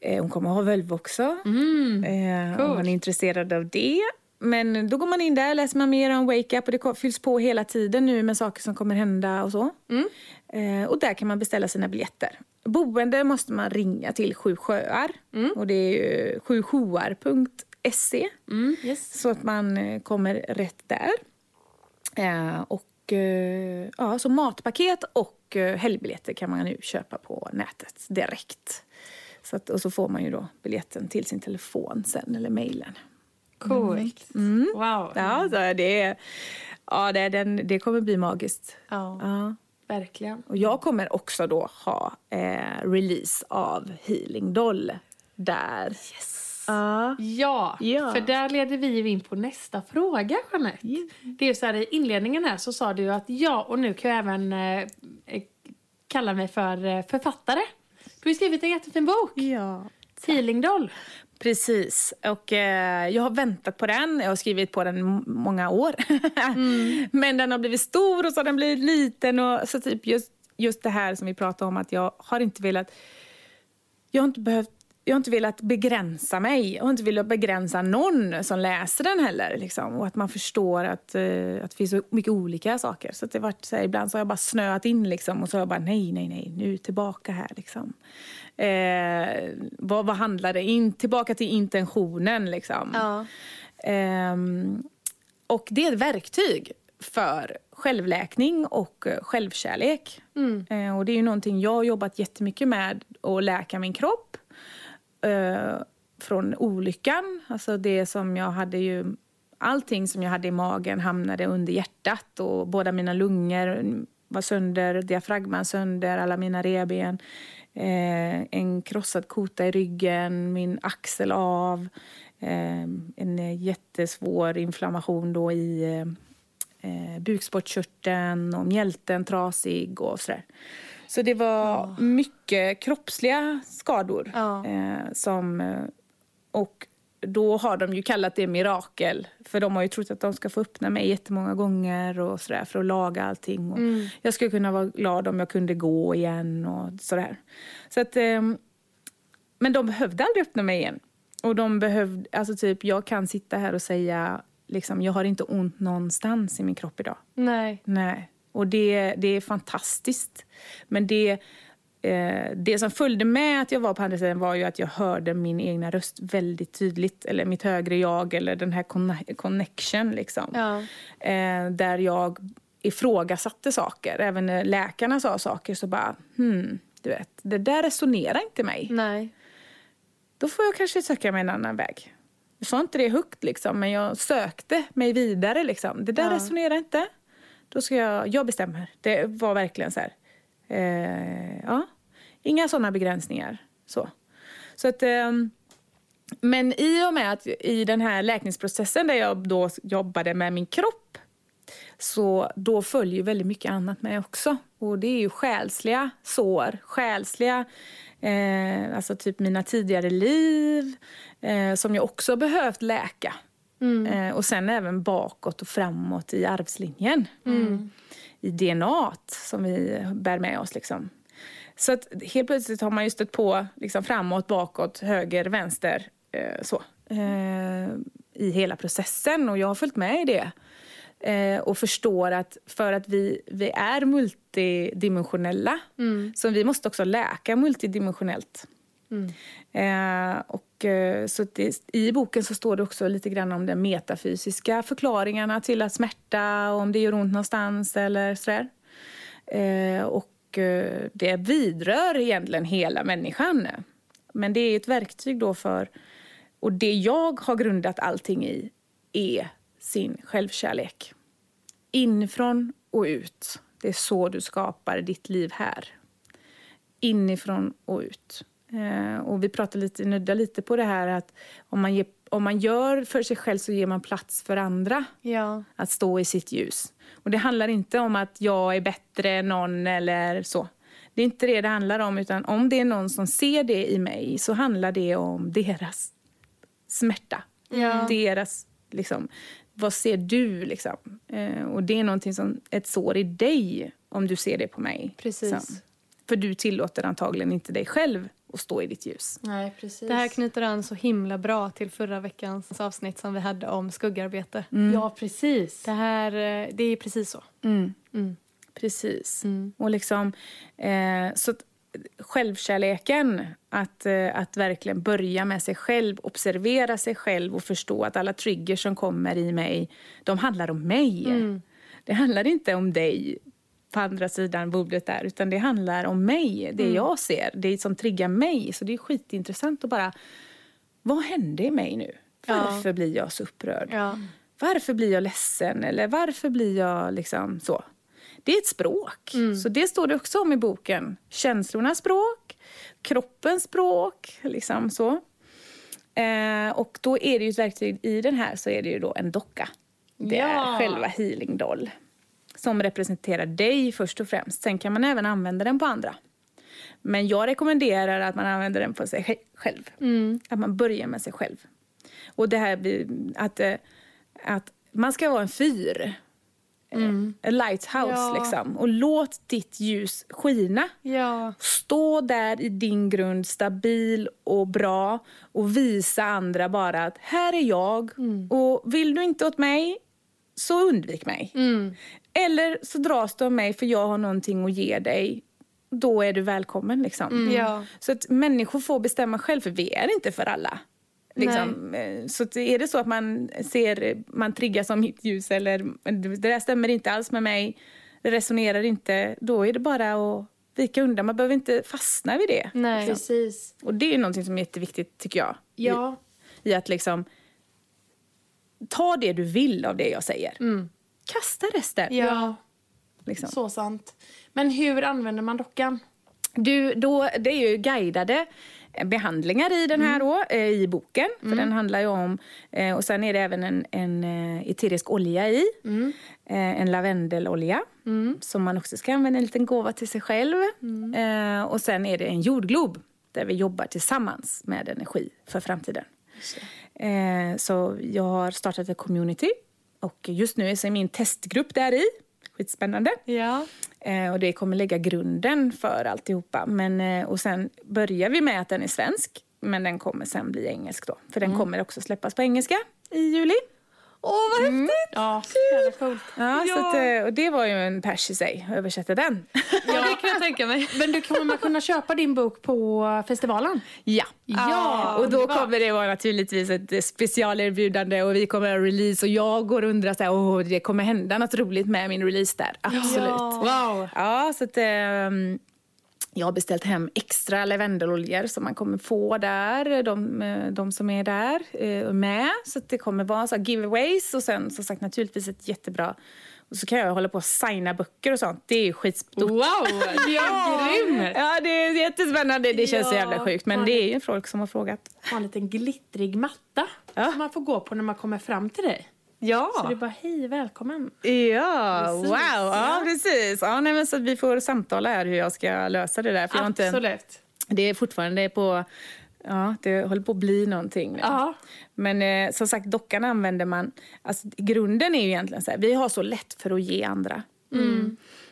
eh, hon kommer ha Völv också, eh, om coolt. man är intresserad av det. Men då går man in där, läser man mer om Wake Up och det fylls på hela tiden nu med saker som kommer hända och så. Eh, och där kan man beställa sina biljetter. Boende måste man ringa till Sju sjöar och det är ju sjusjoar.se Yes. så att man eh, kommer rätt där. Eh, och eh, ja, så matpaket och eh, helgbiljetter kan man nu köpa på nätet direkt. Så att, och så får man ju då biljetten till sin telefon sen eller mejlen. Coolt. Wow. Ja, så det, är- ja det, är den, det kommer bli magiskt. Ja. Ja. Verkligen. Och jag kommer också då ha eh, release av Healing Doll där. Yes. Ja. Ja, Ja. för där leder vi in på nästa fråga, Jeanette. Det är ju så här, i inledningen här så sa du att ja, och nu kan jag även eh, eh, kalla mig för eh, författare. Du har skrivit en jättefin bok, ja. Healing Doll. Precis. Och eh, jag har väntat på den. Jag har skrivit på den många år. Men den har blivit stor och så har den blivit liten. Och, så typ just, just det här som vi pratade om att jag har inte velat... Jag har inte behövt jag har inte velat begränsa mig. Jag har inte velat begränsa någon som läser den heller. Liksom. Och att man förstår att, eh, att det finns så mycket olika saker. Så det varit så här, ibland så har jag bara snöat in liksom, och så har jag bara nej, nej, nej, nu tillbaka här. Liksom. Eh, vad, vad handlar det in? Tillbaka till intentionen. Liksom. Ja. Ehm, och det är ett verktyg för självläkning och eh, självkärlek. Eh, och det är ju någonting jag har jobbat jättemycket med, att läka min kropp eh, från olyckan. Alltså det som jag hade ju... Allting som jag hade i magen hamnade under hjärtat och båda mina lungor var sönder, diafragman sönder, alla mina reben. Eh, en krossad kota i ryggen, min axel av. Eh, en jättesvår inflammation då i eh, eh, bukspottkörteln och mjälten trasig och sådär. Så det var mycket kroppsliga skador. Ja. Eh, som, eh, och då har de ju kallat det mirakel. För de har ju trott att de ska få öppna mig jättemånga gånger och sådär för att laga allting. Och Jag skulle kunna vara glad om jag kunde gå igen och sådär. Så att, ehm, men de behövde aldrig öppna mig igen. Och de behövde, alltså typ, jag kan sitta här och säga, liksom, jag har inte ont någonstans i min kropp idag. Nej. Nej. Och det, det är fantastiskt. Men det, eh, det som följde med att jag var på andra sidan var ju att jag hörde min egna röst väldigt tydligt. Eller mitt högre jag, eller den här conne- connection. Liksom. Ja. Eh, där jag ifrågasatte saker. Även när läkarna sa saker så bara, hmm, du vet, det där resonerar inte mig. Nej. Då får jag kanske söka mig en annan väg. Jag sa inte det högt, liksom, men jag sökte mig vidare. Liksom. Det där Ja. resonerar inte. Då ska jag, jag bestämmer. Det var verkligen så här. Eh, ja. Inga såna begränsningar. Så. Så att, ehm, men i och med att i den här läkningsprocessen där jag då jobbade med min kropp så då följer väldigt mycket annat med också. Och det är ju själsliga sår, själsliga, eh, alltså typ mina tidigare liv eh, som jag också behövt läka. Eh, och sen även bakåt och framåt i arvslinjen. I DNA som vi bär med oss. Liksom. Så att helt plötsligt har man ju stött på liksom, framåt, bakåt, höger, vänster. Eh, så, eh, I hela processen och jag har följt med i det. Eh, och förstår att för att vi, vi är multidimensionella så vi måste också läka multidimensionellt. Mm. Eh, och, eh, så det, I boken så står det också lite grann om de metafysiska förklaringarna till att smärta, om det gör ont någonstans eller sådär. Eh, och eh, det vidrör egentligen hela människan. Men det är ett verktyg då för... Och det jag har grundat allting i är sin självkärlek. Inifrån och ut. Det är så du skapar ditt liv här. Inifrån och ut. Eh, och vi pratar lite, nuddar lite på det här att om man, ger, om man gör för sig själv så ger man plats för andra Ja. att stå i sitt ljus. Och det handlar inte om att jag är bättre än någon eller så. Det är inte det det handlar om, utan om det är någon som ser det i mig så handlar det om deras smärta. Ja. Deras, liksom, vad ser du liksom? Eh, och det är någonting som ett sår i dig om du ser det på mig. Precis. Som. För du tillåter antagligen inte dig själv att stå i ditt ljus. Nej, precis. Det här knyter an så himla bra till förra veckans avsnitt som vi hade om skuggarbete. Ja, precis. Det här, eh, det är precis så. Mm. Precis. Och liksom, eh, så att självkärleken, att, eh, att verkligen börja med sig själv, observera sig själv och förstå att alla triggers som kommer i mig, de handlar om mig. Det handlar inte om dig på andra sidan bordet där, utan det handlar om mig, det jag ser, det som triggar mig. Så det är skitintressant att bara, vad hände i mig nu? Varför blir jag så upprörd? Ja. Varför blir jag ledsen? Eller varför blir jag liksom så? Det är ett språk. Så det står det också om i boken. Känslornas språk, kroppens språk, liksom så. Eh, och då är det ju ett verktyg i den här så är det ju då en docka. Det Ja. är själva healing doll. Som representerar dig först och främst. Sen kan man även använda den på andra. Men jag rekommenderar att man använder den på sig sj- själv. Att man börjar med sig själv. Och det här blir att, eh, att man ska vara en fyr. En lighthouse Ja. liksom. Och låt ditt ljus skina. Ja. Stå där i din grund, stabil och bra och visa andra bara att här är jag och vill du inte åt mig så undvik mig. Eller så dras du av mig för jag har någonting att ge dig. Då är du välkommen. Liksom. Ja. Så att människor får bestämma själv, för vi är inte för alla. Liksom. Eh, Så är det så att man ser, man triggas av mitt ljus eller det där stämmer inte alls med mig, det resonerar inte, då är det bara att vika undan. Man behöver inte fastna vid det. Nej. Precis. Och det är någonting som är jätteviktigt tycker jag. Ja. I, i att liksom ta det du vill av det jag säger. Kasta resten. Ja. Liksom. Så sant. Men hur använder man dockan? Du, då, det är ju guidade behandlingar i den här då, eh, i boken. För den handlar ju om... Eh, och sen är det även en, en eh, eterisk olja i. Eh, en lavendelolja som man också ska använda en liten gåva till sig själv. Eh, och sen är det en jordglob där vi jobbar tillsammans med energi för framtiden. Eh, så jag har startat ett community och just nu är min testgrupp där i. Skitspännande. Ja. Eh, och det kommer lägga grunden för alltihopa. Men, eh, och sen börjar vi med att den är svensk. Men den kommer sen bli engelsk då. För den kommer också släppas på engelska i juli. Åh, vad häftigt! Ja, så jävla coolt. Ja, Så att, eh, och det var ju en pers i sig, att översätta den. Ja, det kan jag tänka mig. Men du kommer man kunna köpa din bok på festivalen? ja. Ja, och då kommer det vara naturligtvis ett eh, specialerbjudande och vi kommer ha release och jag går och undrar så här, åh, det kommer hända något roligt med min release där. Absolut. Wow. Ja, så att, ehm, jag har beställt hem extra lavendeloljor som man kommer få där, de, eh, de som är där eh, med. Så att det kommer vara så giveaways och sen som sagt naturligtvis ett jättebra... Och så kan jag hålla på och signa böcker och sånt. Det är ju skitstort. Wow! Ja, grymt! Ja, det är jättespännande. Det känns så Ja, jävla sjukt. Men det är ju folk som har frågat. Ha en liten glittrig matta Ja. som man får gå på när man kommer fram till dig. Ja. Så det är bara hej, välkommen. Ja, Precis, wow. Ja, precis. Ja, nej, men så att vi får samtala här hur jag ska lösa det där. För jag har inte, Absolut. det är fortfarande på... Ja, det håller på att bli någonting nu. Ja. Men eh, som sagt, dockan använder man... Alltså, grunden är ju egentligen så här, vi har så lätt för att ge andra.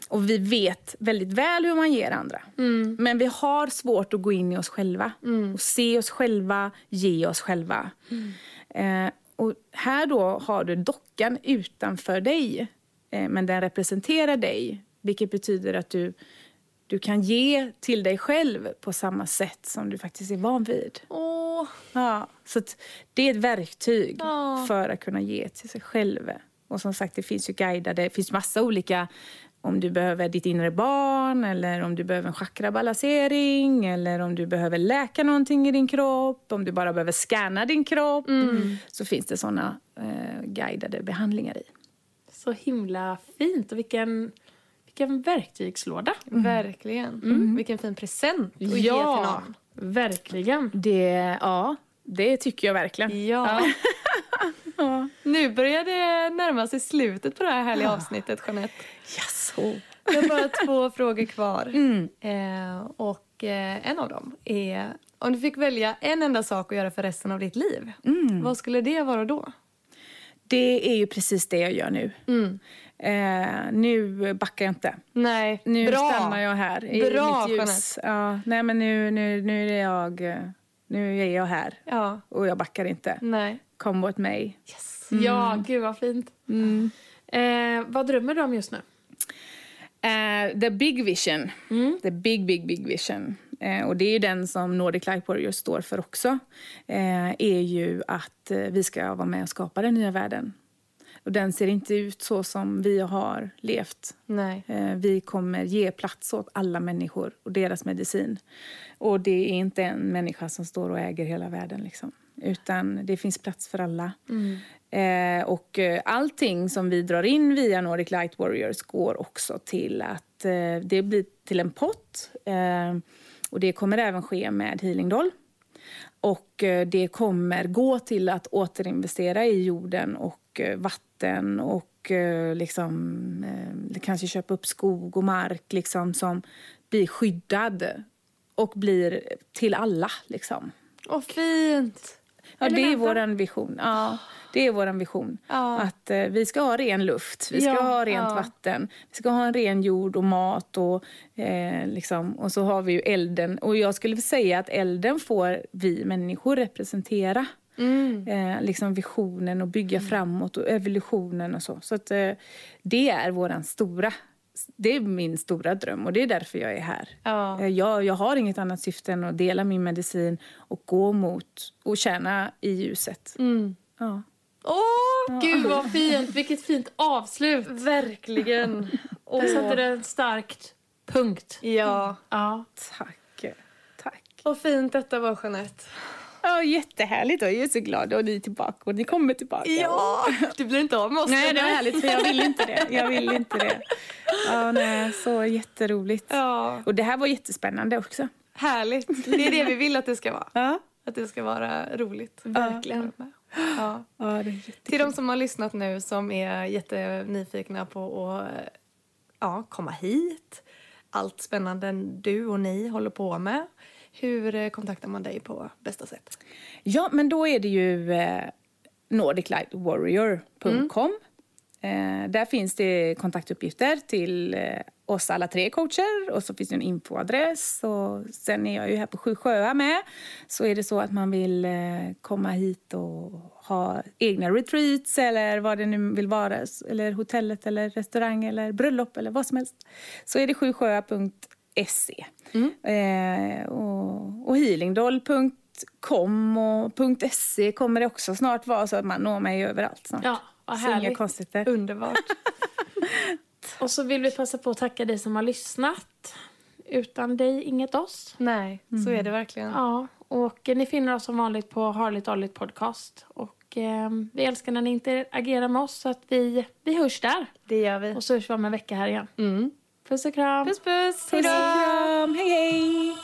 Och vi vet väldigt väl hur man ger andra. Men vi har svårt att gå in i oss själva. Och se oss själva, ge oss själva. Eh, och här då har du dockan utanför dig, eh, men den representerar dig. Vilket betyder att du, du kan ge till dig själv på samma sätt som du faktiskt är van vid. Åh, Ja, så det är ett verktyg Ja. för att kunna ge till sig själv. Och som sagt, det finns ju guidade, det finns massa olika om du behöver ditt inre barn eller om du behöver en chakrabalansering eller om du behöver läka någonting i din kropp, om du bara behöver scanna din kropp. Så finns det såna eh, guidade behandlingar i. Så himla fint. Och vilken, vilken verktygslåda. verkligen. Vilken fin present att ge till någon. verkligen. Det, ja, det tycker jag verkligen. Ja. Nu börjar det närma sig slutet på det här härliga avsnittet, Jeanette. Jaså? Jag har bara två frågor kvar. Mm. Eh, och eh, en av dem är om du fick välja en enda sak att göra för resten av ditt liv, Mm. vad skulle det vara då? Det är ju precis det jag gör nu. Eh, nu backar jag inte. Nej, Nu bra. stannar jag här i Bra, mitt ljus. Ja, nej, men nu, nu, nu, är jag, eh, nu är jag här Ja, och jag backar inte. nej. Come with me. Yes. Ja, gud vad fint. Eh, vad drömmer du om just nu? Eh, the big vision. The big, big, big vision. Eh, och det är ju den som Nordic Light Warriors står för också. Eh, är ju att eh, vi ska vara med och skapa den nya världen. Och den ser inte ut så som vi har levt. Nej. Eh, Vi kommer ge plats åt alla människor och deras medicin. Och det är inte en människa som står och äger hela världen. Liksom. Utan det finns plats för alla. Eh, och eh, allting som vi drar in via Nordic Light Warriors går också till att eh, det blir till en pott. Eh, och det kommer även ske med Healing Doll. Och det kommer gå till att återinvestera i jorden och eh, vatten och eh, liksom, eh, kanske köpa upp skog och mark liksom, som blir skyddad och blir till alla. Liksom. Åh, fint! Ja, det är vår vision. Ja, det är vår vision. Ja. Att eh, vi ska ha ren luft, vi ska Ja, ha rent ja. vatten, vi ska ha en ren jord och mat och, eh, liksom, och så har vi ju elden. Och jag skulle säga att elden får vi människor representera. Mm. Eh, liksom visionen och bygga framåt och evolutionen och så. Så att, eh, det är våran stora, det är min stora dröm och det är därför jag är här. Ja. Eh, Jag, jag har inget annat syfte än att dela min medicin och gå mot och tjäna i ljuset. Mm. Ja. Åh, Gud vad fint. Vilket fint avslut. verkligen! Åh. Där satte du en starkt punkt. Ja. Ja. Tack. Tack. Vad fint detta var, Jeanette. Ja, jättehärligt. Jag är så glad och ni är tillbaka och ni kommer tillbaka. Ja! Du blir inte av med oss. Nej, det var härligt för jag vill inte det. Jag vill inte det. Ja, nej, så jätteroligt. Ja, Och det här var jättespännande också. härligt. Det är det vi vill att det ska vara. Ja, Att det ska vara roligt. Verkligen. Ja. ja det är jättekul. Till de som har lyssnat nu som är jättenyfikna på att ja, komma hit. Allt spännande du och ni håller på med. Hur eh, kontaktar man dig på bästa sätt? Ja, men då är det ju eh, nordiclightwarrior.com. Eh, där finns det kontaktuppgifter till eh, oss alla tre coacher och så finns det en infoadress. Och sen är jag ju här på Sju sjöar med. Så är det så att man vill eh, komma hit och ha egna retreats eller vad det nu vill vara, eller hotellet eller restaurang eller bröllop eller vad som helst, så är det sjusjöar.se. Eh, och, och healingdoll.com och .se kommer det också snart vara så att man når mig överallt snart. Ja, vad Så inga härligt. konstigheter. Underbart. Och så vill vi passa på att tacka dig som har lyssnat. Utan dig, inget oss. Nej, så är det verkligen. Ja, och eh, ni finner oss som vanligt på Harligt Arligt Podcast. Och eh, vi älskar när ni interagerar med oss så att vi, vi hörs där. Det gör vi. Och så hörs vi om en vecka här igen. Mm. Puss och kram! Puss puss! Puss och kram, hej hej!